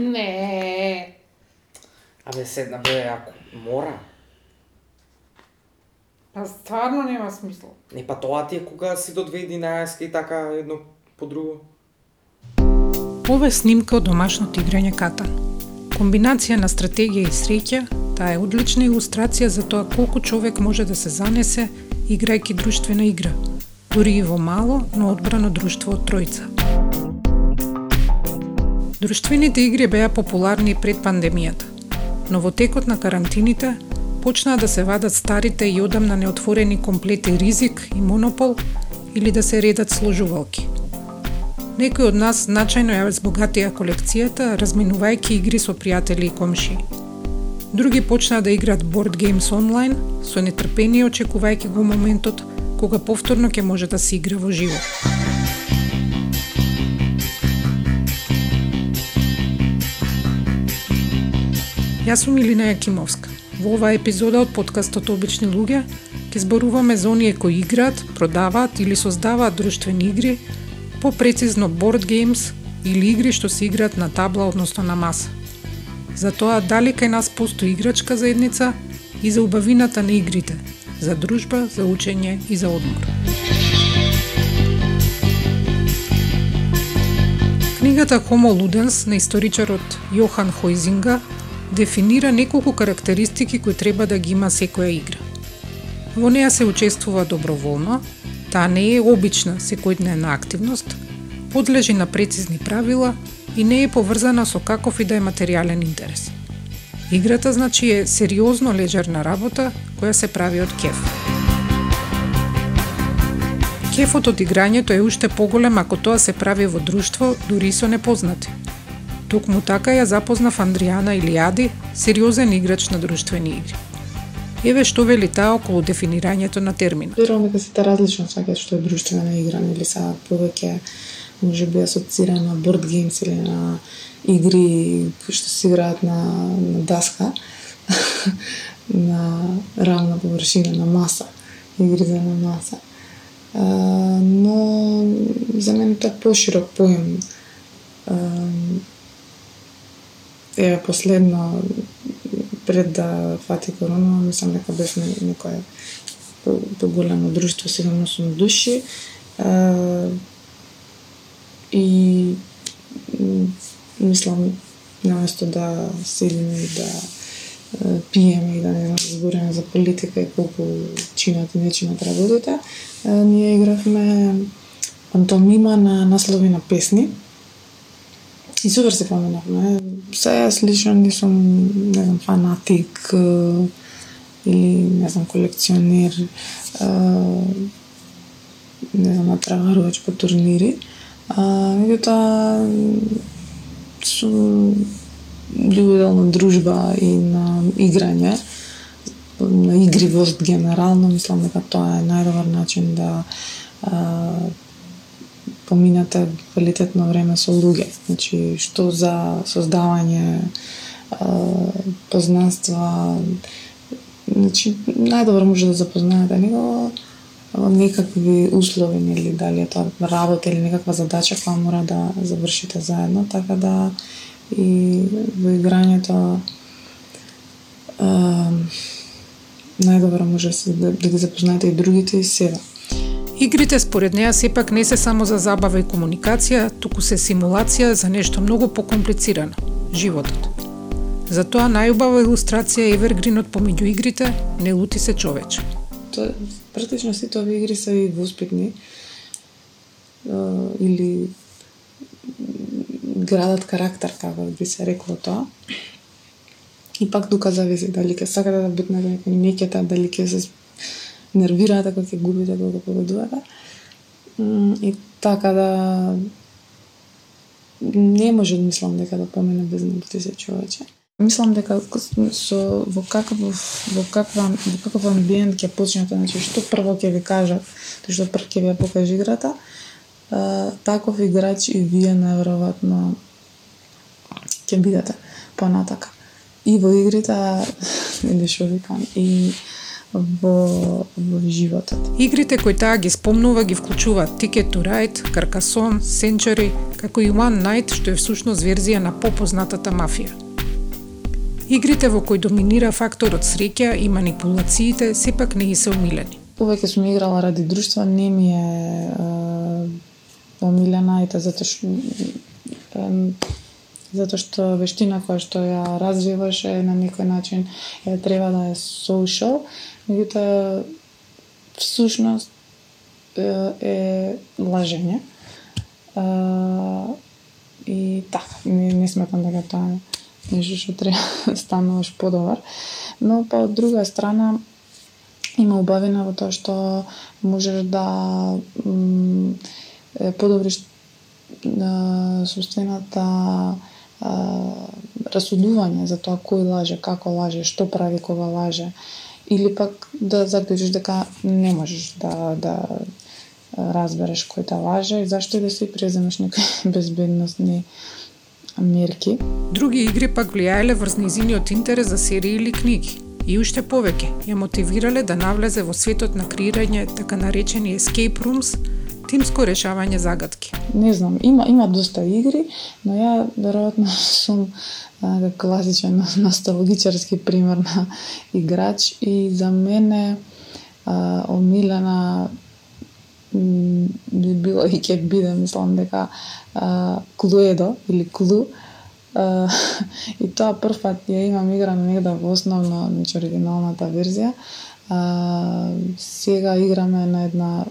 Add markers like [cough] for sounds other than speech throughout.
Не. Абе, седна, бе, ако мора. Па стварно нема смисла. Не, па тоа ти е кога си до 2011 и така едно по друго. Ова е снимка од домашното играње Катан. Комбинација на стратегија и среќа, таа е одлична илустрација за тоа колку човек може да се занесе играјќи друштвена игра, дури и во мало, но одбрано друштво од тројца. Друштвените игри беа популарни пред пандемијата, но во текот на карантините почнаа да се вадат старите и одамна неотворени комплети Ризик и Монопол или да се редат сложувалки. Некои од нас значајно ја збогатија колекцијата, разменувајќи игри со пријатели и комши. Други почнаа да играат board games онлайн, со нетрпение очекувајќи го моментот кога повторно ќе може да се игра во живо. Јас сум Илина Јакимовска. Во оваа епизода од подкастот Обични луѓе ќе зборуваме за оние кои играат, продаваат или создаваат друштвени игри, попрецизно board games или игри што се играат на табла, односно на маса. За тоа дали кај нас постои играчка заедница и за убавината на игрите, за дружба, за учење и за одмор. Книгата Homo Ludens на историчарот Јохан Хойзинга дефинира неколку карактеристики кои треба да ги има секоја игра. Во неа се учествува доброволно, таа не е обична секојдневна активност, подлежи на прецизни правила и не е поврзана со каков и да е материјален интерес. Играта значи е сериозно лежерна работа која се прави од кеф. Кефот од играњето е уште поголем ако тоа се прави во друштво, дури и со непознати. Токму така ја запознав Андријана Илијади, сериозен играч на друштвени игри. Еве што вели таа околу дефинирањето на терминот. Верувам дека сите различно сваќаат што е друштвена игра, или са повеќе може би асоцира на борд геймс или на игри што се играат на, на даска, [laughs] на равна површина, на маса, игри за на маса. А, но за мене тоа поширок поем еве последно пред да фати корона, мислам дека бевме некое поголемо друштво, 78 души. А, и мислам наместо да седиме и да пиеме и да не разбореме за политика и колку чинат и не чинат работите, ние игравме пантомима на наслови на песни И супер се поменавме. Се јас лично не сум, не знам, фанатик или, не знам, колекционер, не знам, натраварувач по турнири. Меѓутоа, гледал на дружба и на играње, на игри вост генерално, мислам дека тоа е најдобар начин да поминете квалитетно време со луѓе. Значи, што за создавање познанства, значи, најдобро може да запознаете него некакви услови, или дали е тоа работа или некаква задача која мора да завршите заедно, така да и во играњето најдобро може да, да ги запознаете и другите и себе. Игрите според неа сепак не се само за забава и комуникација, туку се симулација за нешто многу покомплицирано – животот. Затоа најубава илустрација е Евергринот помеѓу игрите Не лути се човече. Тоа практично сите овие игри се и воспитни или градат карактер, како би се рекло тоа. И пак дука зависи дали ќе сакате да битнете, некој ќе дали ќе се нервираат ако ќе губите, кога победувате. И така да не може да мислам дека да помине без многу се човече. Мислам дека со во каков во каква во каков амбиент ќе почнете, значи што прво ќе ви кажат, тоа што прво ќе ви покаже играта, таков играч и вие најверојатно ќе бидете понатака. И во игрите, [laughs] или што викам, и во, во животот. Игрите кои таа ги спомнува ги вклучуваат Ticket to Ride, Carcassonne, Century, како и One Night, што е всушност верзија на попознатата мафија. Игрите во кои доминира факторот среќа и манипулациите сепак не ги се умилени. Повеќе сум играла ради друштва, не ми е, е омилена, ете затоа што е, затоа што вештина која што ја развиваш е на некој начин е, треба да е social, меѓутоа всушност е, е лажење. А, и така, не, не сметам дека тоа е нешто што треба [laughs] да стануваш подобар. Но па од друга страна има убавина во тоа што можеш да подобриш собствената расудување за тоа кој лаже, како лаже, што прави кога лаже, или пак да заклучиш дека не можеш да, да разбереш кој та лаже и зашто и да си преземеш некои [laughs] безбедносни мерки. Други игри пак влијаеле врз незиниот интерес за серии или книги. И уште повеќе, ја мотивирале да навлезе во светот на креирање така наречени escape rooms, тимско решавање загадки. Не знам, има има доста игри, но ја веројатно [laughs] сум а, класичен [laughs] носталгичарски пример на играч и за мене а, омилена би било и ќе биде, да мислам дека а, Клуедо или Клу а, [laughs] и тоа прв пат ја имам играно негде во основно, значи оригиналната верзија. А, сега играме на една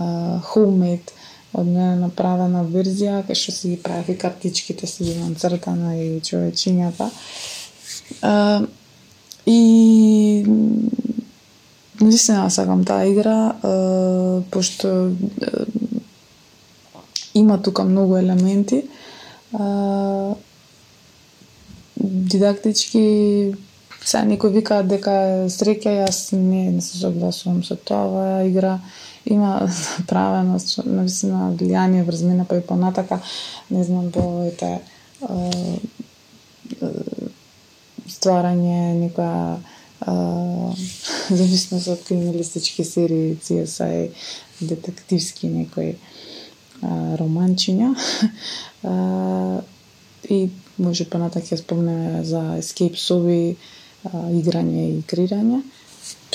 uh, homemade од мене направена верзија, кај што си ги прави картичките, си ги нацртана и човечињата. И наистина сакам таа игра, uh, пошто uh, има тука многу елементи. Uh, дидактички Сега некои викаат дека е среќа, јас не, не се согласувам со тоа. Оваа игра има [laughs] правено навистина влијание врз мене па и понатака не знам во овите стварање некоја [laughs] зависност од криминалистички серии, CSI, детективски некои романчиња. [laughs] и може понатак ја спомнеме за Escape Сови, играње и креирање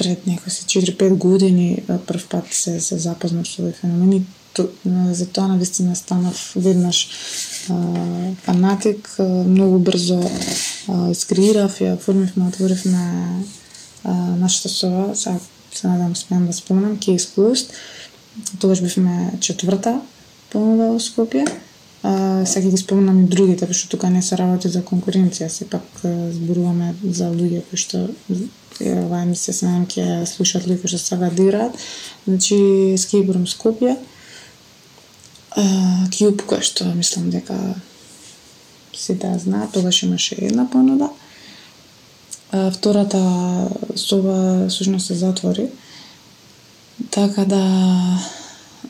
пред некои 4-5 години прв пат се се запознав со овој феномен и то, за тоа на вистина станав веднаш а, фанатик, а, многу брзо а, искреирав, ја оформивме, отворивме а, нашата сова, сега се надам смеам да спомнам, Кейс Клуст, Тогаш бивме четврта понуда во Скопје. А, сега ги спомнам и другите, пошто тука не се работи за конкуренција, сепак зборуваме за луѓе кои што ова емисија се надам ќе слушаат луѓе што сакаат да играат. Значи Escape Room Скопје. Кјуб кој што мислам дека сите да знаат, тогаш имаше една понуда. А, втората соба всушност се затвори. Така да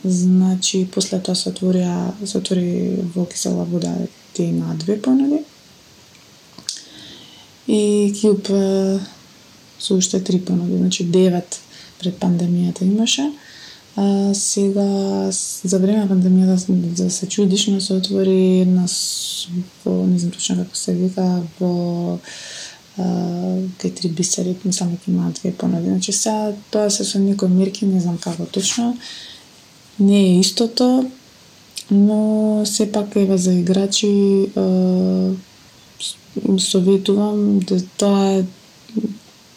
значи после тоа се отворија се отвори во кисела вода те има две понуди. И Кјуб со уште три понуди, значи девет пред пандемијата имаше. А, сега, за време на пандемијата, да се чудиш, но се отвори една во, не знам точно како се вика, во кај три бисери, мислам дека има две понуди. Значи сега тоа се со некои мерки, не знам како точно. Не е истото, но сепак ева за играчи советувам да тоа е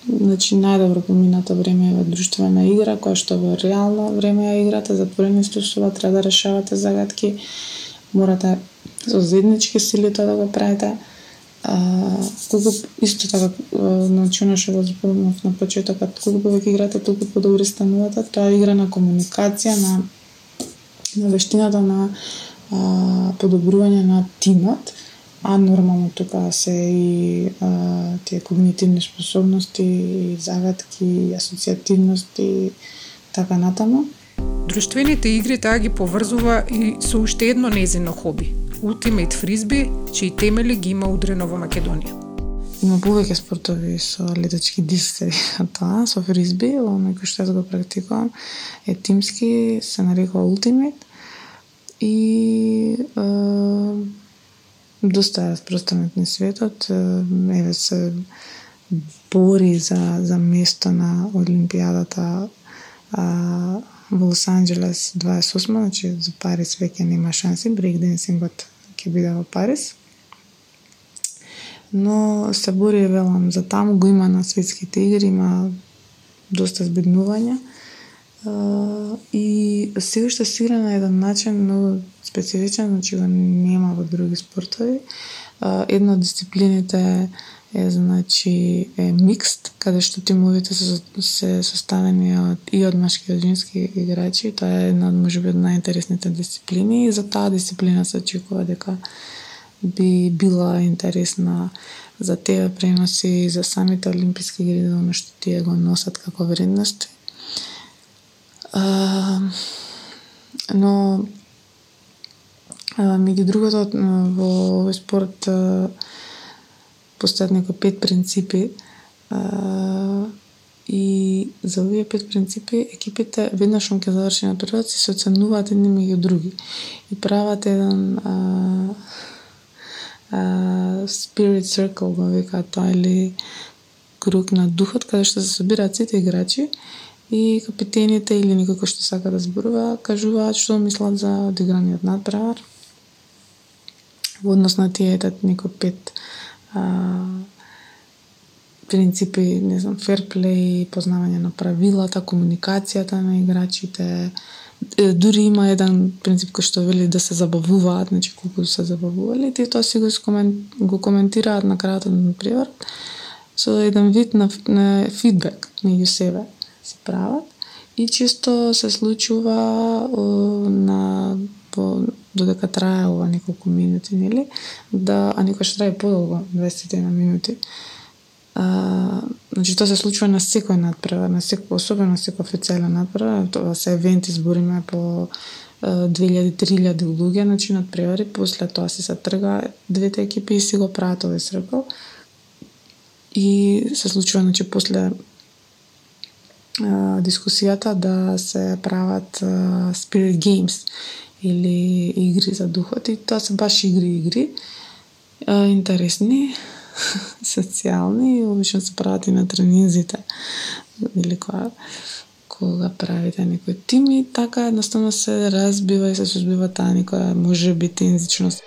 значи најдобро помината време е друштвена игра, која што во реално време ја играте, затворени стусува, треба да решавате загадки, морате со заеднички сили тоа да го правите. А, колку исто така значи она што го зборував на почетокот, колку повеќе играте, толку подобри станувате. Тоа е игра на комуникација, на на вештината на а, подобрување на тимот а нормално тука се и а, тие когнитивни способности, и загадки, и асоцијативност и така натаму. Друштвените игри таа ги поврзува и со уште едно незино хоби – Ultimate Frisbee, чии темели ги има удрено во Македонија. има повеќе спортови со летачки диск се вика тоа, со фризби, оној кој што јас го практикувам е тимски, се нарекува Ultimate и е, доста е распространет на светот, еве се бори за, за место на Олимпијадата а, во Лос Анджелес 28, значи за Парис веќе нема шанси, брейкденсингот ќе биде во Парис. Но се бори, велам, за таму го има на светските игри, има доста збеднувања и се уште се игра на еден начин многу специфичен, значи го нема во други спортови. една од дисциплините е е значи е микст, каде што тимовите се, се составени од и од машки и од женски играчи. Тоа е една од можеби од најинтересните дисциплини и за таа дисциплина се очекува дека би била интересна за тие преноси и за самите олимписки игри да, за што тие го носат како вредности. А, но меѓу другото во овој спорт постојат некои пет принципи а, и за овие пет принципи екипите веднаш кога ќе заврши на првот се оценуваат едни меѓу други и прават еден а, а, spirit circle го викаат тоа или круг на духот каде што се собираат сите играчи и капитените или некој кој што сака да зборува кажуваат што мислат за одиграниот надпревар во однос на тие етат некои пет а, принципи, не знам, ферплей, познавање на правилата, комуникацијата на играчите. Дури има еден принцип кој што вели да се забавуваат, значи колку се забавували, и тоа си го, го коментираат на крајот на превар со еден вид на, на фидбек меѓу себе се прават и често се случува о, на по, додека трае ова неколку минути, нели? Да, а некој трае подолго, 21 минути. А, значи тоа се случува на секој надпревар, на секој, особено на секој официјален надпревар, тоа се евенти збориме по 2000-3000 луѓе, значи надпревари, после тоа се се трга двете екипи и си го прават овој сркл. И се случува, значи, после дискусијата да се прават Spirit Games или игри за духот и тоа се баш игри игри интересни [laughs] социјални и обично се прават и на тренинзите или кога кога правите некој тим и така едноставно се разбива и се сузбива таа некоја може би тензичност.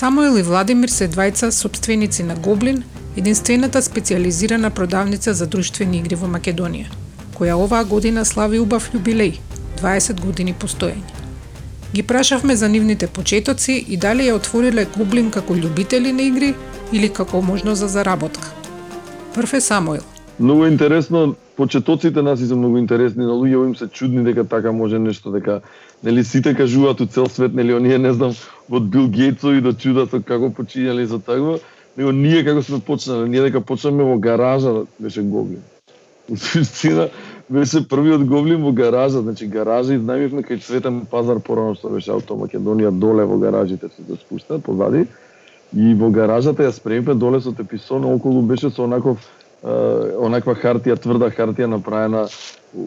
Самоил и Владимир се двајца собственици на Гоблин, единствената специализирана продавница за друштвени игри во Македонија, која оваа година слави убав јубилеј, 20 години постоење. Ги прашавме за нивните почетоци и дали ја отвориле Гоблин како љубители на игри или како можно за заработка. Прв е Самоил. Многу интересно, почетоците нас се многу интересни, на луѓе им се чудни дека така може нешто, дека нели сите кажуваат у цел свет, нели оние не знам од Бил Гейтсови до чудата како почињале за такво, него ние како сме почнале, ние дека почнаме во гаража беше Гоблин. [laughs] У суштина беше првиот Гоблин во гаража, значи гаража изнајмивме кај Цветен пазар порано што беше Авто Македонија доле во гаражите се да спушта позади. И во гаражата ја спремивме доле со теписон, околу беше со онаков онаква хартија, тврда хартија направена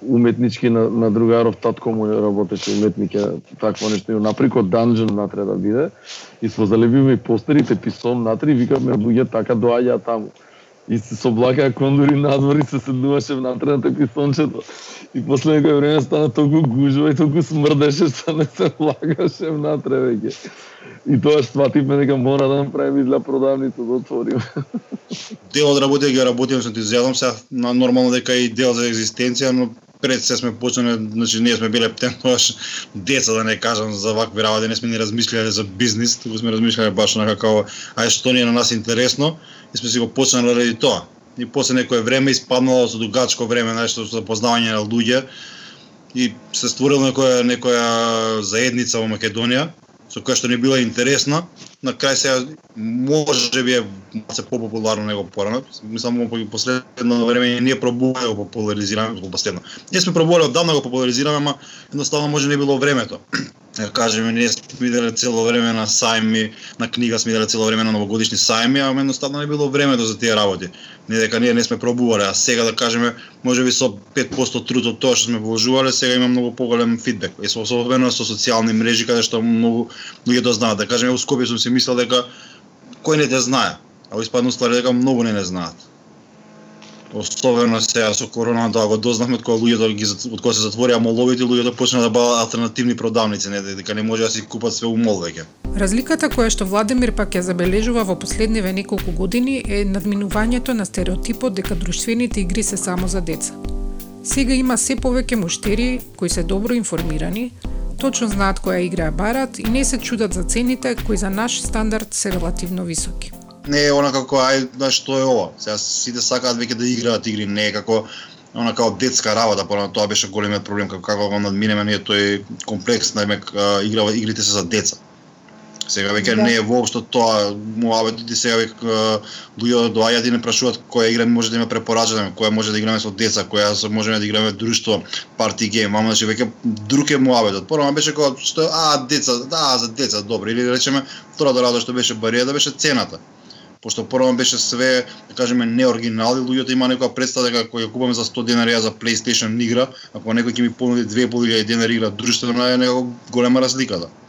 уметнички на, на другаров татко му работеше уметник такво нешто и наприко данжен натре да биде и со залебивме постерите писон натре и викаме луѓе така доаѓаа таму и се соблакаа кондури надвор и се седнуваше внатре на теписончето и после некој време стана толку гужва и толку смрдеше [laughs] што не се влагаше внатре веќе. И тоа свативме дека мора да направиме изла продавница да отвориме. [laughs] Дел од работија ги работим што ти изјавам на нормално дека и дел за екзистенција, но пред се сме почнале, значи ние сме биле тогаш деца да не кажам за вакви работи, не сме ни размислиле за бизнис, туку сме размислиле баш на како ај што ни е на нас интересно и сме си го почнале ради тоа. И после некое време испаднало со дугачко време нешто со познавање на луѓе и се створила некоја некоја заедница во Македонија со која што не била интересна, на крај се може би е се попопуларно него порано. Мислам во последно време ние пробуваме да го популаризираме, во последно. Ние сме пробувале одамна да го популаризираме, ама едноставно може не било времето да кажеме, ние сме иделе цело време на сајми, на книга сме иделе цело време на новогодишни сајми, а едноставно не било времето за тие работи. Не дека ние не сме пробувале, а сега да кажеме, може би со 5% труд од тоа што сме вложувале, сега има многу поголем фидбек. И особено со социјални мрежи каде што многу луѓе да знаат. Да кажеме, у Скопје сум си мислел дека кој не те знае, а испадно ствари дека многу не не знаат. Особено сега со короната да, го дознавме од кога луѓето ги од кога се затворија моловите, луѓето почнаа да бидат алтернативни продавници, не дека не може да си купат све у мол веќе. Разликата која што Владимир пак ја забележува во последниве неколку години е надминувањето на стереотипот дека друштвените игри се само за деца. Сега има се повеќе муштери кои се добро информирани, точно знаат која игра барат и не се чудат за цените кои за наш стандард се релативно високи не е она како ај да што е ова. Сега сите сакаат веќе да играат игри, не е како она како детска работа, пора тоа беше големиот проблем како како го надминеме ние тој комплекс најме игра игрите се за деца. Сега веќе да. не е воопшто тоа муабетите сега веќе луѓе доаѓаат и не прашуваат која игра може да има препорачуваме, која може да играме со деца, која може да играме друштво, парти гейм, ама значи веќе друг е муабетот. Порано беше кога што а деца, да, за деца добро или да речеме втората работа што беше барија да беше цената пошто прво беше све, да кажеме, неоригинал и луѓето има некоја представа дека кога ја купаме за 100 денари за PlayStation игра, ако некој ќе ми понуди 2.500 денари игра друштвено е некоја голема разликата. Да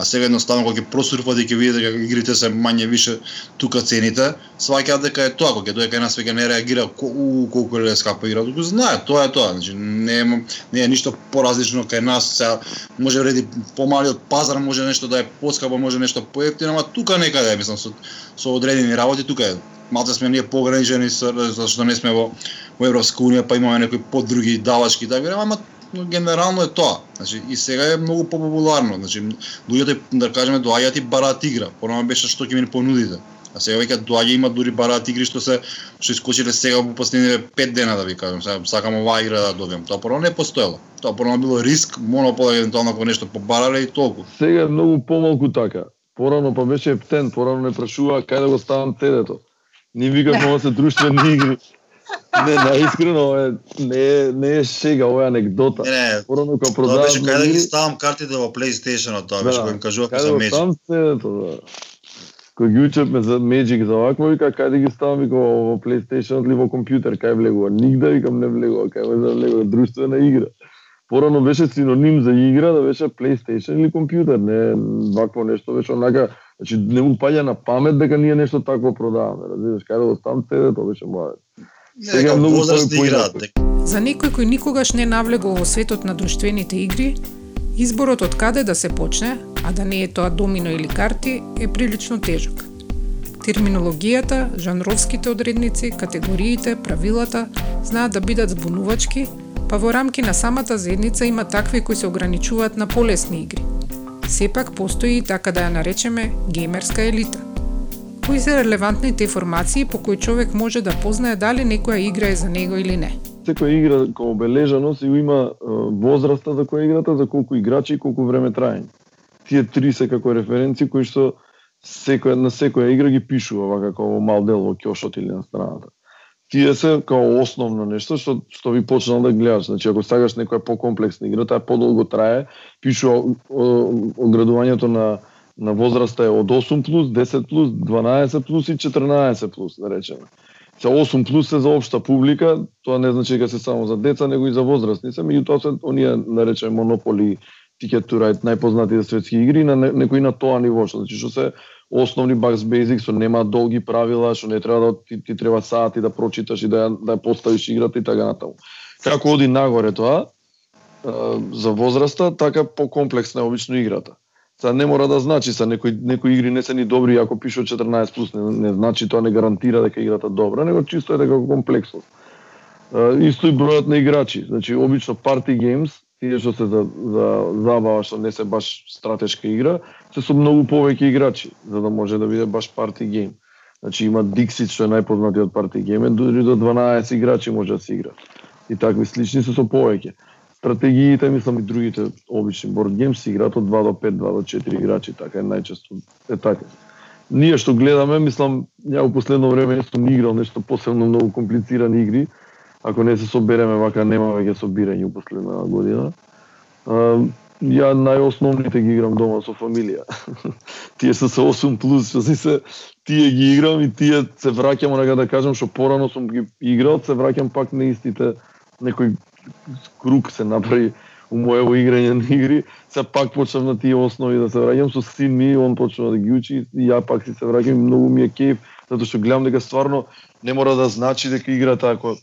а сега едноставно кога ќе просурфат и ќе видите дека игрите се мање више тука цените, сваќаат дека е тоа, кога ќе дое кај нас веќе не реагира у колку е скапа игра, туку знае, тоа е тоа, значи не е не е ништо поразлично кај нас, сега може вреди помалиот пазар, може нешто да е поскапо, може нешто поевтино, ама тука некаде, мислам со со одредени работи тука е. Малце сме ние пограничени зашто не сме во во Европска унија, па имаме некои под други давачки така, да ама но генерално е тоа. Значи и сега е многу популарно. Значи луѓето да кажеме доаѓаат и бараат игра. Порано беше што ќе ми понудите. А сега веќе доаѓа има дури бараат игри што се што искочиле сега во последниве 5 дена да ви кажам. Сега сакам оваа игра да добиам. Тоа порано не постоело. Тоа порано било риск, монопол евентуално ако нешто побарале и толку. Сега е многу помалку така. Порано па беше ептен, порано не прашува кај да го ставам тедето. Ни викавме [laughs] да се друштвени игри. Не, наискрено, е, не, е, не е шега, ова е анекдота. Не, не, Порано кога продавам... Тоа беше кај да ги ставам картите во PlayStation, тоа беше да, кој им кажувавме за Magic. Ставам седето, да. Кој ги учевме за Magic за вакво, вика, кај да ги ставам, вика, во PlayStation или во компјутер, кај влегува? Нигде, викам, не влегува, кај да влегува, друштвена игра. Порано беше синоним за игра да беше PlayStation или компјутер, не вакво нешто беше онака, значи не му паѓа на памет дека ние нешто такво продаваме, разбираш, кај да го ставам седето беше мојот. Сега многу играат. За некој кој никогаш не навлегол во светот на друштвените игри, изборот од каде да се почне, а да не е тоа домино или карти, е прилично тежок. Терминологијата, жанровските одредници, категориите, правилата знаат да бидат збунувачки, па во рамки на самата заедница има такви кои се ограничуваат на полесни игри. Сепак постои и така да ја наречеме геймерска елита кои се релевантните информации по кои човек може да познае дали некоја игра е за него или не. Секоја игра како обележано и има возраста за која играта, за колку играчи и колку време траење. Тие три се како референци кои што секоја на секоја игра ги пишува вака како мал дел во кјошот или на страната. Тие се како основно нешто што што ви почнал да гледаш. Значи ако сагаш некоја покомплексна игра, таа подолго трае, пишува оградувањето на на возраста е од 8 плюс, 10 плюс, 12 плюс и 14 плюс, да речеме. Се 8 плюс е за општа публика, тоа не значи дека се само за деца, него и за возрастни се, меѓутоа се оние, да речеме, монополи, Ticket to Ride, најпознатите светски игри, на некои на тоа ниво, што значи што се основни Bugs Basics, што нема долги правила, што не треба да ти, ти треба сати да прочиташ и да да поставиш играта и така натаму. Како оди нагоре тоа, за возраста, така покомплексна е обично играта. Са не мора да значи са некои некои игри не се ни добри ако пишува 14 плюс, не, не значи тоа не гарантира дека играта добра, него чисто е дека комплексност. А, Исто и бројот на играчи. Значи, обично party games, тие што се за, за забава, што не се баш стратешка игра, се со многу повеќе играчи, за да може да биде баш party game. Значи има Dixit што е најпознатиот party game, дури до 12 играчи може да се игра. И такви слични се со повеќе. Стратегиите, мислам и другите обични борд геймс играат од 2 до 5, 2 до 4 играчи, така е најчесто е така. Ние што гледаме, мислам, ја во последно време не сум играл нешто посебно многу комплицирани игри, ако не се собереме вака нема веќе собирање во последна година. А, ја најосновните ги играм дома со фамилија. [laughs] тие се со 8 плюс, што си се тие ги играм и тие се враќам онака да кажам што порано сум ги играл, се враќам пак на истите некои круг се направи у моево играње на игри, се пак почнав на тие основи да се враќам со син ми, он почнува да ги учи и ја пак си се враќам и многу ми е кејф, затоа што гледам дека стварно не мора да значи дека играта ако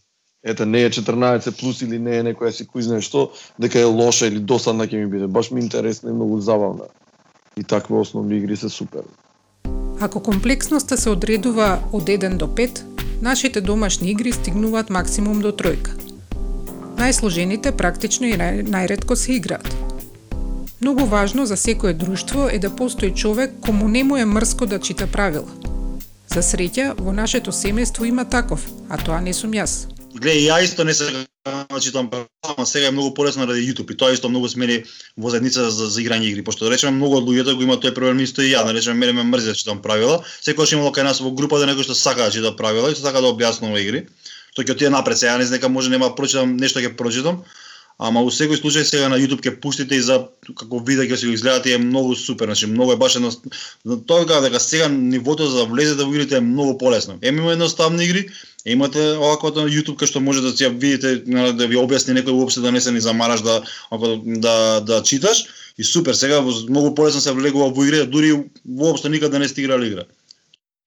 ете не е 14 плюс или не е некоја си кој знае што, дека е лоша или досадна ќе ми биде. Баш ми интересна и многу забавна. И такви основни игри се супер. Ако комплексноста се одредува од 1 до 5, нашите домашни игри стигнуваат максимум до тројка. Најсложените практично и нај, најредко се играат. Многу важно за секое друштво е да постои човек кому не му е мрско да чита правила. За среќа, во нашето семејство има таков, а тоа не сум јас. Гле, ја исто не се да читам правила, сега е многу полесно ради YouTube и тоа исто многу смени во заедница за, за играње игри, пошто да речеме многу од луѓето го има тој проблем исто и ја, да речеме мене ме мрзи да читам правила. Секогаш имало кај нас во група да некој што сака да чита правила и што сака да објаснува игри. Тој ќе отиде напред сега, не знам дека може нема да прочитам нешто ќе прочитам, ама во секој случај сега на YouTube ќе пуштите и за како видео ќе се го изгледате е многу супер, значи многу е баш едно тоа дека дека сега нивото за да влезете во игрите е многу полесно. Еми има едноставни игри, имате оваквото на YouTube кај што може да си ја видите да ви објасни некој уопште да не се ни замараш да ако да да читаш и супер сега многу полесно се влегува во игри дури воопшто никад да не сте играли игра.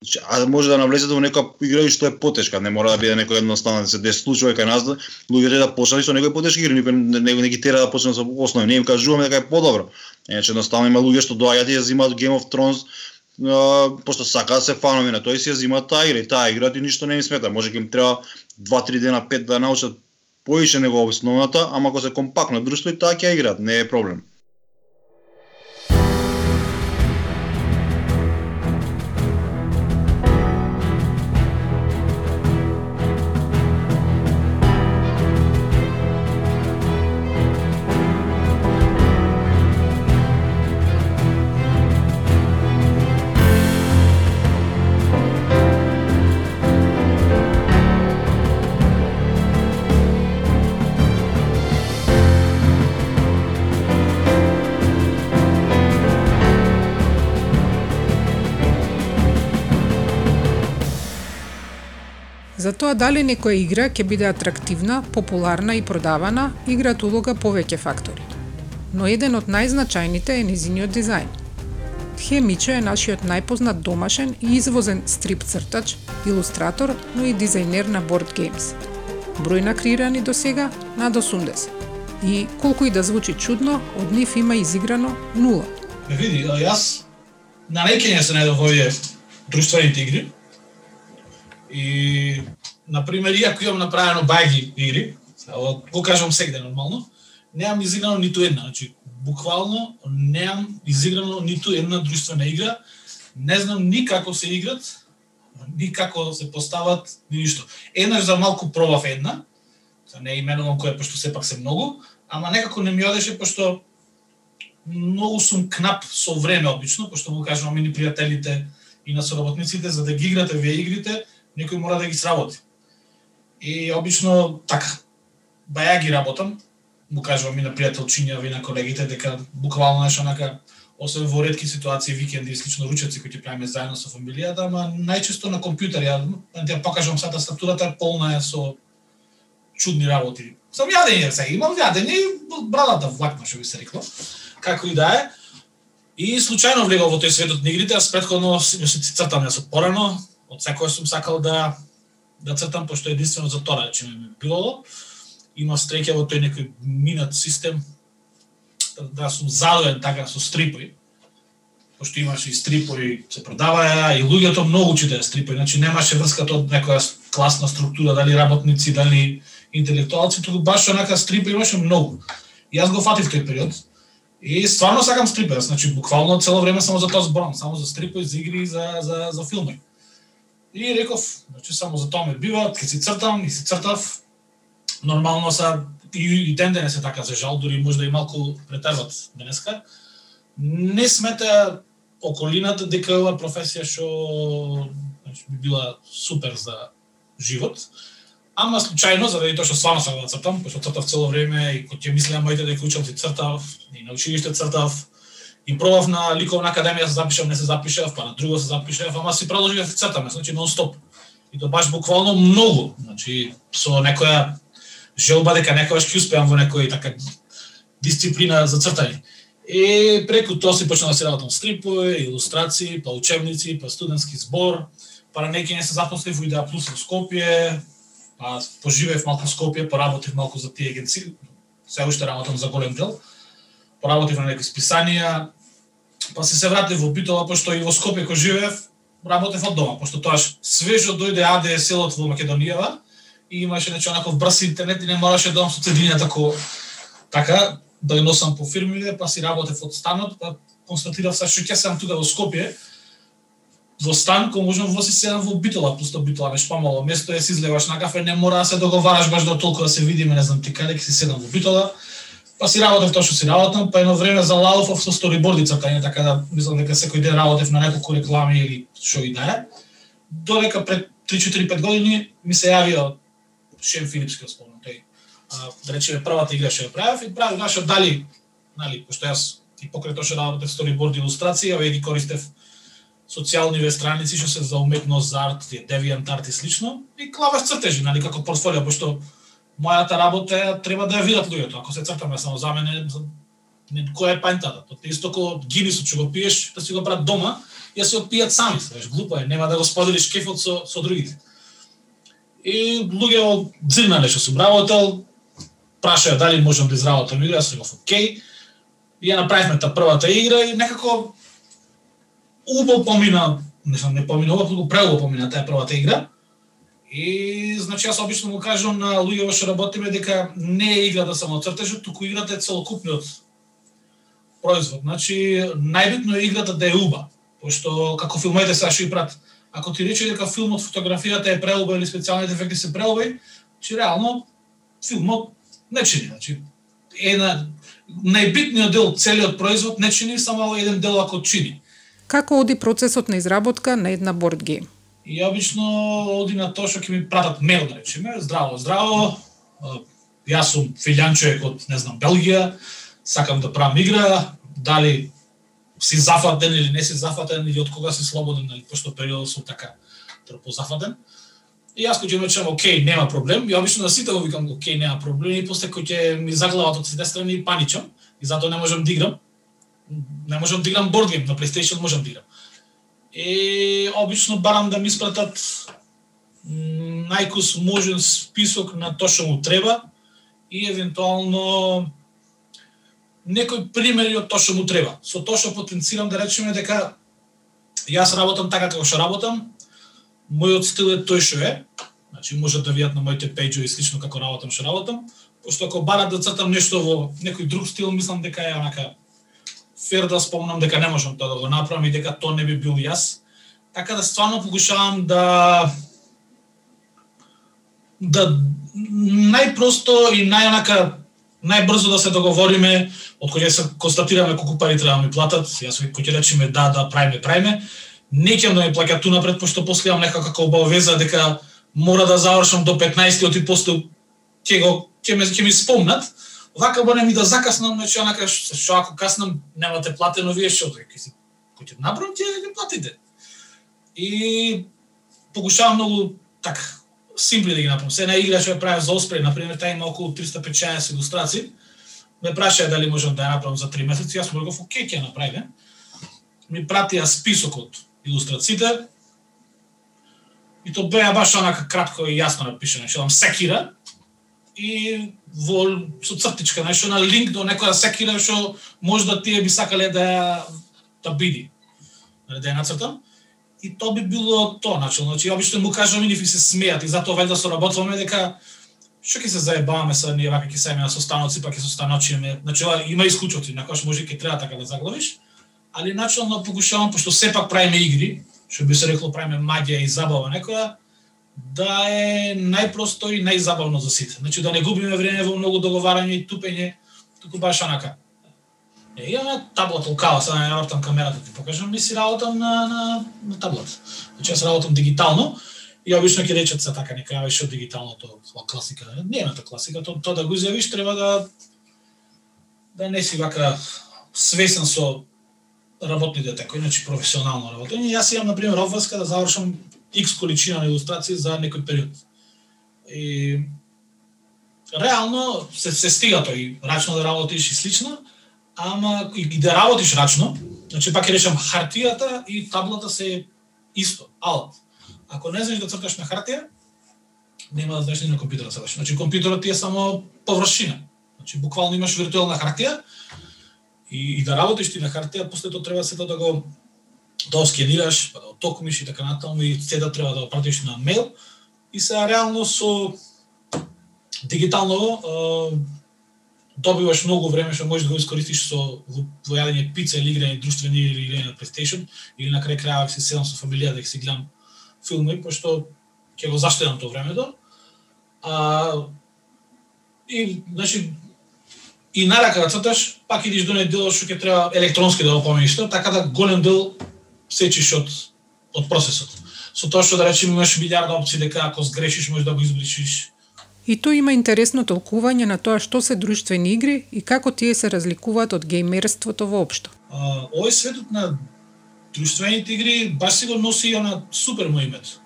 Значи, а може да навлезете во некоја игра што е потешка, не мора да биде некој едноставно да се дес случува кај нас луѓето да почнат со некој потешки игри, никој не, не, не ги тера да почнат со основи, не им кажуваме дека е подобро. Иначе едноставно има луѓе што доаѓаат и ја земаат Game of Thrones пошто сакаат да се фанови на тој си ја земаат таа игра и таа игра и ништо не им смета. Може ќе им треба 2-3 дена, 5 да научат поише него основната, ама ако се компактно друштво и таа ќе играат, не е проблем. За тоа дали некоја игра ќе биде атрактивна, популарна и продавана, играат улога повеќе фактори. Но еден од најзначајните е незиниот дизајн. Тхе Мичо е нашиот најпознат домашен и извозен стрип цртач, илустратор, но и дизајнер на board games. Број на креирани до сега над 80. И колку и да звучи чудно, од нив има изиграно нула. Ме види, а јас на некење се најдов овие друштвените игри, И, например, иако имам направено баги игри, го кажам сегде нормално, немам изиграно ниту една. Значи, буквално немам изиграно ниту една друштвена игра. Не знам ни како се играт, ни како се постават, ни ништо. Еднаш за малку пробав една, не именувам која, пошто сепак се многу, ама некако не ми одеше, пошто многу сум кнап со време обично, пошто го кажувам и ни пријателите и на соработниците, за да ги играте вие игрите, некој мора да ги сработи. И обично така, баја ги работам, му кажувам и на пријателчиња, и на колегите, дека буквално нешто онака, освен во редки ситуации, викенди и слично ручеци кои ќе правиме заедно со фамилијата, ама најчесто на компјутер, ја, ја покажам сата структурата полна е со чудни работи. Сам јадење се, имам јадење и брадата да влакна, што би се рекло, како и да е. И случајно влегов во тој светот на игрите, аз предходно се цртам јас од порано, од секој сум сакал да да цртам пошто единствено за тоа рече ми било. Има стреќа во тој некој минат систем да, да сум задоен така со стрипои. Пошто имаше и стрипои се продаваја и луѓето многу читаја стрипои, значи немаше врска од некоја класна структура, дали работници, дали интелектуалци, туку баш онака стрипа имаше многу. И јас го фатив тој период. И стварно сакам стрипа, значи буквално цело време само за тоа зборам, само за стрипа, за игри и за, за, за филми. И реков, значи само за тоа ме бива, ке си цртам и си цртав. Нормално са и, и ден денес е така, за жал, дури можда и малку претерват денеска. Не смета околината дека ова професија што значи, би била супер за живот. Ама случајно, заради да тоа што стварно сакам да цртам, пошто цртав цело време и кој ќе мислеа моите дека учам ти цртав, и на училиште цртав, и пробав на ликовна академија се запишав, не се запишав, па на друго се запишав, ама си продолжив да цртаме, значи нон стоп. И тоа баш буквално многу, значи со некоја желба дека некогаш ќе успеам во некој така дисциплина за цртање. И преку тоа си почнав да се работам стрипови, илустрации, па учебници, па студентски збор, па на неки не се запослив во Идеа Плюс во Скопје, па поживеев малку во Скопје, поработив малку за тие агенции, се уште работам за голем дел, поработив на некои списанија, па се се вратив во Битола, пошто и во Скопје кој живеев, работев од дома, пошто тоаш свежо дојде АДСЛ-от во Македонијава и имаше значи, нечо онаков брз интернет и не мораше да со цедиња тако така да ја носам по фирмите, па си работев од станот, па констатирав се што ќе сам тука во Скопје, во стан кој можам да во си седам во Битола, пусто Битола беше помало место е си излеваш на кафе, не мора да се договараш баш до толку да се видиме, не знам ти каде ќе си седам во Битола. Па си работев тоа што си работам, па едно време за Лалов со сториборди цртање, така да мислам дека секој ден работев на неколку реклами или што и да е. Додека пред 3-4-5 години ми се јавио Шем Филипски, спомнам тој а, да речеме првата игра што ја правев и правев нашо дали, нали, пошто јас и покрај тоа што работев сториборд илустрација, ја ги користев социјални ве страници што се за уметност, за арт, девијант арт и слично, и клаваш цртежи, нали, како портфолио, пошто мојата работа е, треба да ја видат луѓето. Ако се цртаме само за мене, не, која е пајнтата? Тоа е исто како гинисот што го пиеш, да си го прават дома, ја да си го пијат сами, знаеш, глупо е, нема да го споделиш кефот со, со другите. И луѓе дзирнале што сум работел, прашаја дали можам да изработам игра, јас реков окей. И ја направивме та првата игра и некако убо помина, не знам, не помина убо, преубо помина таа првата игра. И значи јас обично му кажам на луѓе што работиме дека не е играта да само цртежот, туку играта е целокупниот производ. Значи најбитно е играта да е уба, пошто како филмите сега што и прат, ако ти рече дека филмот фотографијата е преуба или специјалните ефекти се преуби, значи, че реално филмот не чини. Значи, на најбитниот дел целиот производ не чини, само еден дел ако чини. Како оди процесот на изработка на една борд гейм? И обично оди на тоа што ќе ми пратат мейл, да речеме, здраво, здраво, јас сум филјан човек од, не знам, Белгија, сакам да правам игра, дали си зафатен или не си зафатен, или од кога си слободен, или пошто периодот сум така трпозафатен. И јас кој ќе речем, окей, нема проблем, и обично на сите го викам, окей, нема проблем, и после кој ќе ми заглават од сите страни, паничам, и затоа не можам да играм. Не можам да играм борд гейм, на PlayStation можам да играм е обично барам да ми испратат најкус можен список на тоа што му треба и евентуално некои примери од тоа што му треба. Со тоа што потенцирам да речеме дека јас работам така како што работам, мојот стил е тој што е, значи можат да видат на моите пејџови слично како работам што работам, пошто ако барат да цртам нешто во некој друг стил, мислам дека е онака фер да спомнам дека не можам тоа да го направам и дека тоа не би бил јас. Така да стварно покушавам да да најпросто и најонака најбрзо да се договориме од кој се констатираме колку пари треба да ми платат, јас кој ќе речеме да, да, прајме, прајме, не ќе да ми плаќа ту напред, пошто после имам некака обавеза дека мора да завршам до 15 и после ќе го ќе ме ќе ми спомнат, вака барем и да закаснам, значи онака што што ако каснам немате платено вие што тој си кој ќе набрам ќе ќе платите. И покушавам многу така симпли да ги направам. Се една игра што ја правев за Оспрей, на пример, таа има околу 350 илустрации. Ме прашаа дали можам да ја направам за 3 месеци, јас му реков, окей, ќе ја направиме. Ми пратија списокот илустрациите. И тоа беа баш онака кратко и јасно напишено, што секира и во со цртичка, нешто на линк до некоја секира што можда тие би сакале да да биди. Да ја нацртам. И тоа би било то, начелно. Значи, обично му кажам и се смеат и затоа вајда соработуваме дека што ќе се заебаваме са ние вака ќе семе на состаноци, па ќе состаночиме. Значи ова има исклучоци, на кој може ќе треба така да заглавиш, али начално да покушавам пошто сепак правиме игри, што би се рекло правиме магија и забава некоја, да е најпросто и најзабавно за сите. Значи да не губиме време во многу договарање и тупење, туку баш онака. Е, имаме таблот лукава, сега не работам камерата ти покажам, ми си работам на, на, на таблот. Значи јас работам дигитално и обично ќе речат се така, нека јавиш од дигиталното, тоа класика. Не е на класика, тоа то да го изјавиш треба да да не си вака свесен со работните така, иначе професионално работење. Јас имам, например, обврска да завршам X количина на илустрации за некој период. И реално се, се стига тој рачно да работиш и слично, ама и да работиш рачно, значи пак ќе речам хартијата и таблата се исто, алт. Ако не знаеш да црташ на хартија, нема да знаеш ни на компјутерот да. Значи компјутерот ти е само површина. Значи буквално имаш виртуелна хартија и, и да работиш ти на хартија, после тоа треба сето да го да оскенираш, па да отокмиш и така натаму и се да треба да го пратиш на мейл и се реално со дигитално добиваш многу време што можеш да го искористиш со во, јадење пица или играње друштвени или играње на PlayStation или на крај крајава се седам со фамилија да ги си гледам филми, пошто ќе го заштедам тоа времето. А, и, значи, и нарака да црташ, пак идиш до дел што ќе треба електронски да го помениш така да голем дел сечиш од од процесот. Со тоа што да речеме имаш милиарда опции дека ако сгрешиш можеш да го избришиш. И тој има интересно толкување на тоа што се друштвени игри и како тие се разликуваат од геймерството воопшто. А, овој светот на друштвените игри баш си го носи и на супер му името.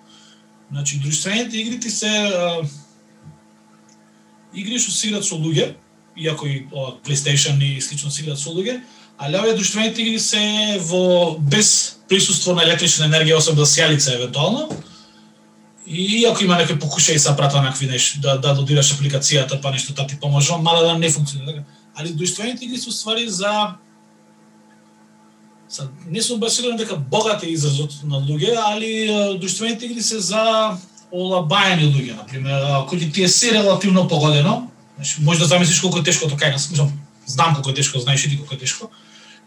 Значи, друштвените игри ти се а, игри што се играат со луѓе, иако и о, PlayStation и слично се играат со луѓе, али овие друштвените игри се во без присуство на електрична енергија, освен да сјалица евентуално. И ако има некој покушај са прата накви нешто, да, да додираш апликацијата, па нешто да тати поможува, мала да не функционира така. Али друштвените игри се ствари за Са, не сум баш сигурен дека богат е изразот на луѓе, али друштвените игри се за олабајани луѓе, например, ако ти е се релативно погодено, значи може да замислиш колку е тешко тоа кај нас, знам колку е тешко, знаеш и ти колку е тешко,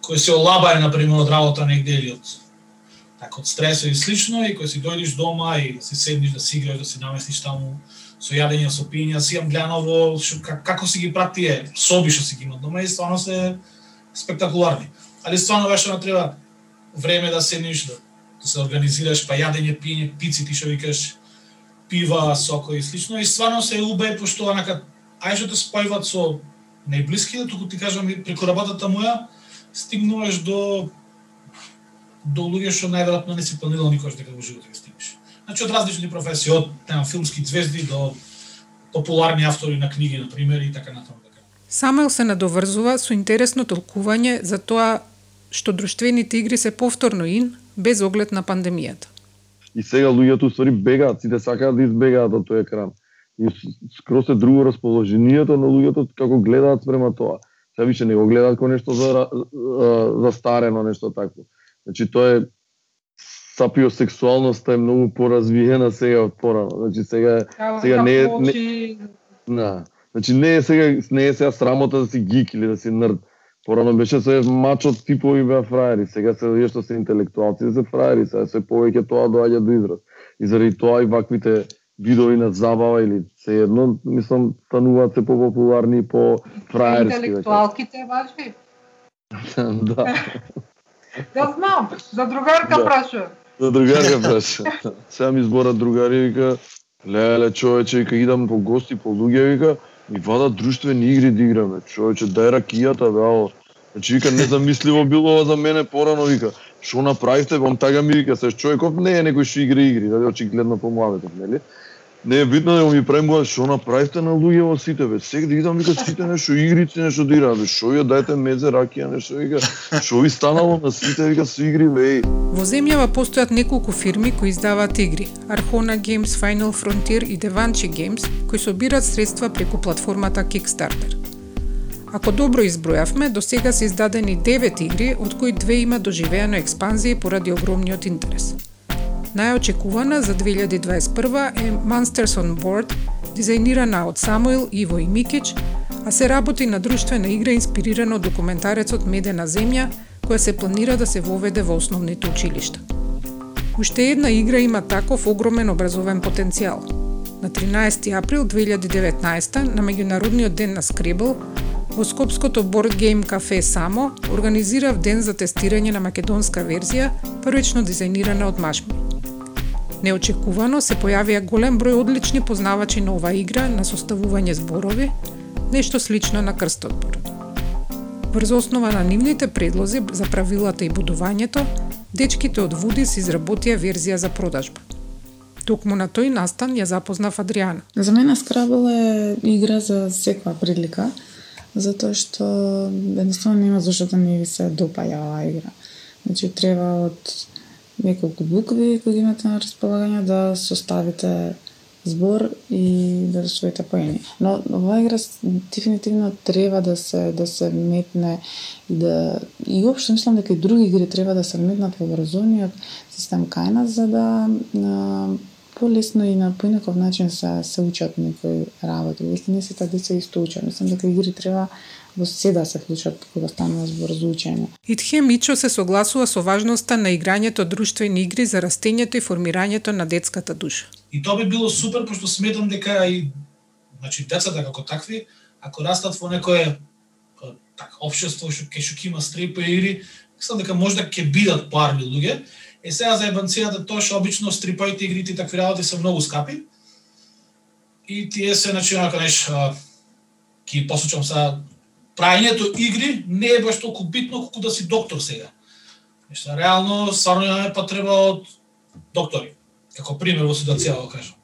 кој се олабај, например, од работа негде или од така од стрес и слично и кој си дојдеш дома и си седнеш да си играш, да си наместиш таму со јадење, со пиње, си јам гледано во как, како си ги прати соби што си ги имат дома и стварно се спектакуларни. Али стварно беше на треба време да седнеш, да, да се организираш, па јадење, пиње, пици, ти што викаш, пива, соко и слично и стварно се убеј пошто онака ај што те спојват со најблиските, туку ти кажам преку работата моја стигнуваш до до луѓе што најверојатно не си планирал никош дека во животот ќе стигнеш. Значи од различни професии, од нема филмски звезди до популарни автори на книги на пример и така натаму така. Самел се надоврзува со интересно толкување за тоа што друштвените игри се повторно ин без оглед на пандемијата. И сега луѓето ствари бегаат, сите сакаат да избегаат од тој екран. И скроз е друго расположението на луѓето како гледаат спрема тоа. Сега више не го гледаат како нешто за, за старено, нешто такво. Значи тоа е сапиосексуалноста е многу поразвиена сега од порано. Значи сега сега не е не, на, значи не е сега не е сега срамота да си гик или да си нрд. Порано беше се мачот типови беа фраери, сега се вие што се интелектуалци се фраери, сега се повеќе тоа доаѓа до израз. И заради тоа и ваквите видови на забава или се едно, мислам, стануваат се попопуларни по фраерски. Интелектуалките важни. [laughs] да. Да знам, за другарка Да. праша. За другарка праша. Сега ми зборат другари вика, леле човече, вика идам по гости по луѓе вика, ми вадат друштвени игри да играме. Човече, дај ракијата бе, ало. Значи вика незамисливо било ова за мене порано вика. Што направивте? Он тага ми вика, се човеков не е некој што игра игри, дали очигледно помладетов, нели? Не е битно да ми премува што направивте на луѓе во сите бе. Сега да идам вика сите нешто игрици нешто да играат. бе. Што ја дајте мезе ракија нешто вика. Што ви станало на сите вика се игри бе. Во земјава постојат неколку фирми кои издаваат игри. Arcona Games, Final Frontier и Devanchi Games, кои собираат средства преку платформата Kickstarter. Ако добро избројавме, до сега се издадени 9 игри, од кои две има доживеано експанзија поради огромниот интерес. Најочекувана за 2021 е Monsters on Board, дизајнирана од Самуил, Иво и Микич, а се работи на друштвена игра инспирирана од документарецот Медена земја, која се планира да се воведе во основните училишта. Уште една игра има таков огромен образовен потенцијал. На 13 април 2019 на меѓународниот ден на Скребл во Скопското Board Game Cafe Само организирав ден за тестирање на македонска верзија, првично дизајнирана од Машми. Неочекувано се појавија голем број одлични познавачи на оваа игра на составување зборови, нешто слично на крстотбор. Врз основа на нивните предлози за правилата и будувањето, дечките од Вудис изработија верзија за продажба. Токму на тој настан ја запознав Адриана. За мене Scrabble е игра за секоја прилика, затоа што едноставно нема зашто да ми ви се допаја оваа игра. Значи треба од неколку букви кои ги имате на располагање да составите збор и да освоите поени. Но оваа игра дефинитивно треба да се да се метне и да и општо мислам дека и други игри треба да се метнат во образовниот систем кај нас за да а, полесно и на поинаков начин се се учат некои работи. Веќе не сите деца исто учат. Мислам дека игри треба во се да се вклучат кога станува збор за учење. Итхе Мичо се согласува со важноста на играњето друштвени игри за растењето и формирањето на детската душа. И тоа би било супер, пошто сметам дека и значи децата како такви, ако растат во некое а, така општество што ке што има стрипи игри, мислам дека можда ќе бидат парни луѓе. Е сега за ебанцијата тоа што обично стрипаите игрите и такви работи се многу скапи. И тие се значи онака неш ќе посочам са прајањето игри не е баш толку битно колку да си доктор сега. Нешто реално стварно имаме потреба од доктори како пример во ситуација го да кажам.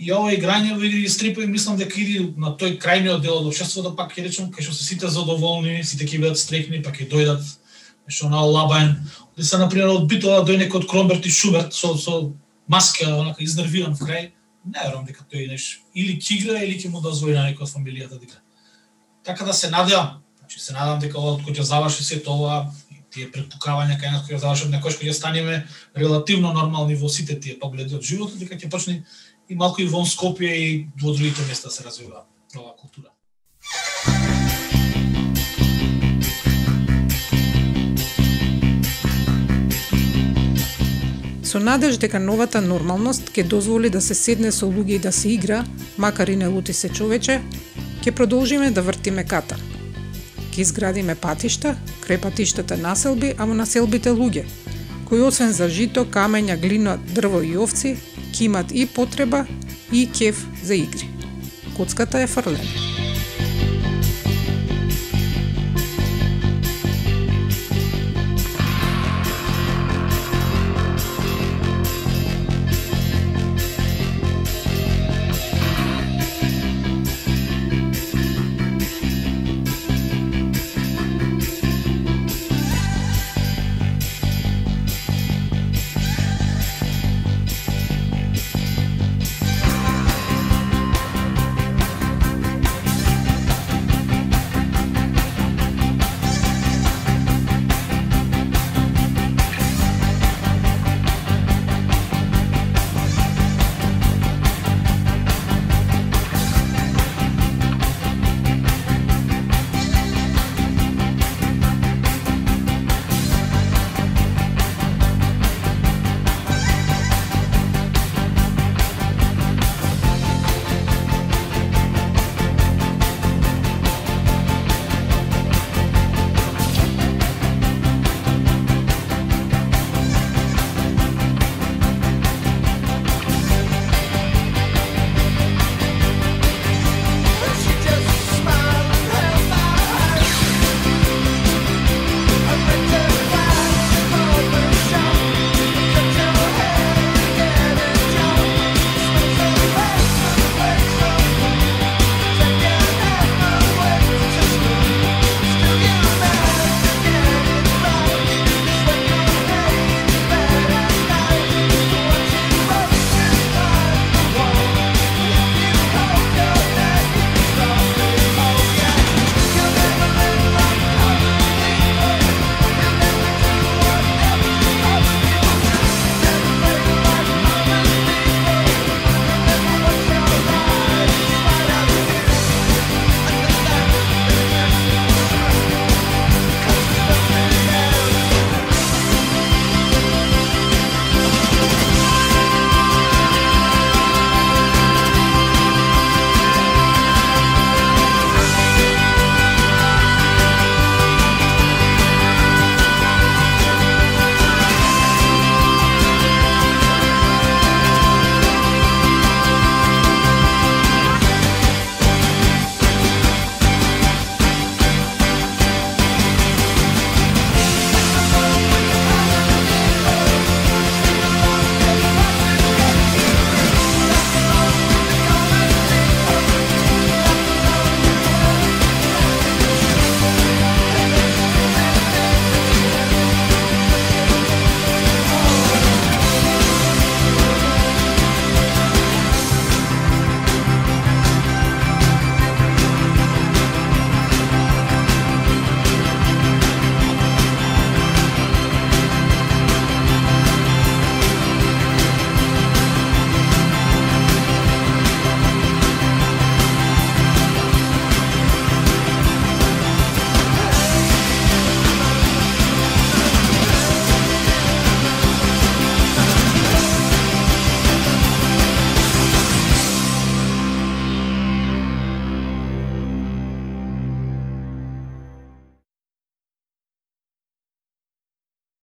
И ова играње во игри и стрипови мислам дека иди на тој крајниот дел од општеството пак ќе речам кај што се сите задоволни, сите ќе бидат стрекни, пак ќе дојдат нешто на Лабаен. Оди се например од Битола дој некој од Кромберт и Шуберт со со маска онака изнервиран в крај. Не верувам дека тој неш или ќе игра или ќе му дозволи на некој од фамилијата да игра. Така да се надевам, значи се надевам дека ова кој ќе заврши сето ова и тие претпукавања, кај нас кои ќе завршат некој што ќе станеме релативно нормални во сите тие погледи од животот, дека ќе почне и малку и во Скопје и во другите места се развива оваа култура. Со надеж дека новата нормалност ќе дозволи да се седне со луѓе и да се игра, макар и не лути се човече, ќе продолжиме да вртиме ката. Ќе изградиме патишта, крај патиштата населби, а во населбите луѓе, кои освен за жито, камења, глина, дрво и овци, ќе имат и потреба и кеф за игри. Коцката е фрлена.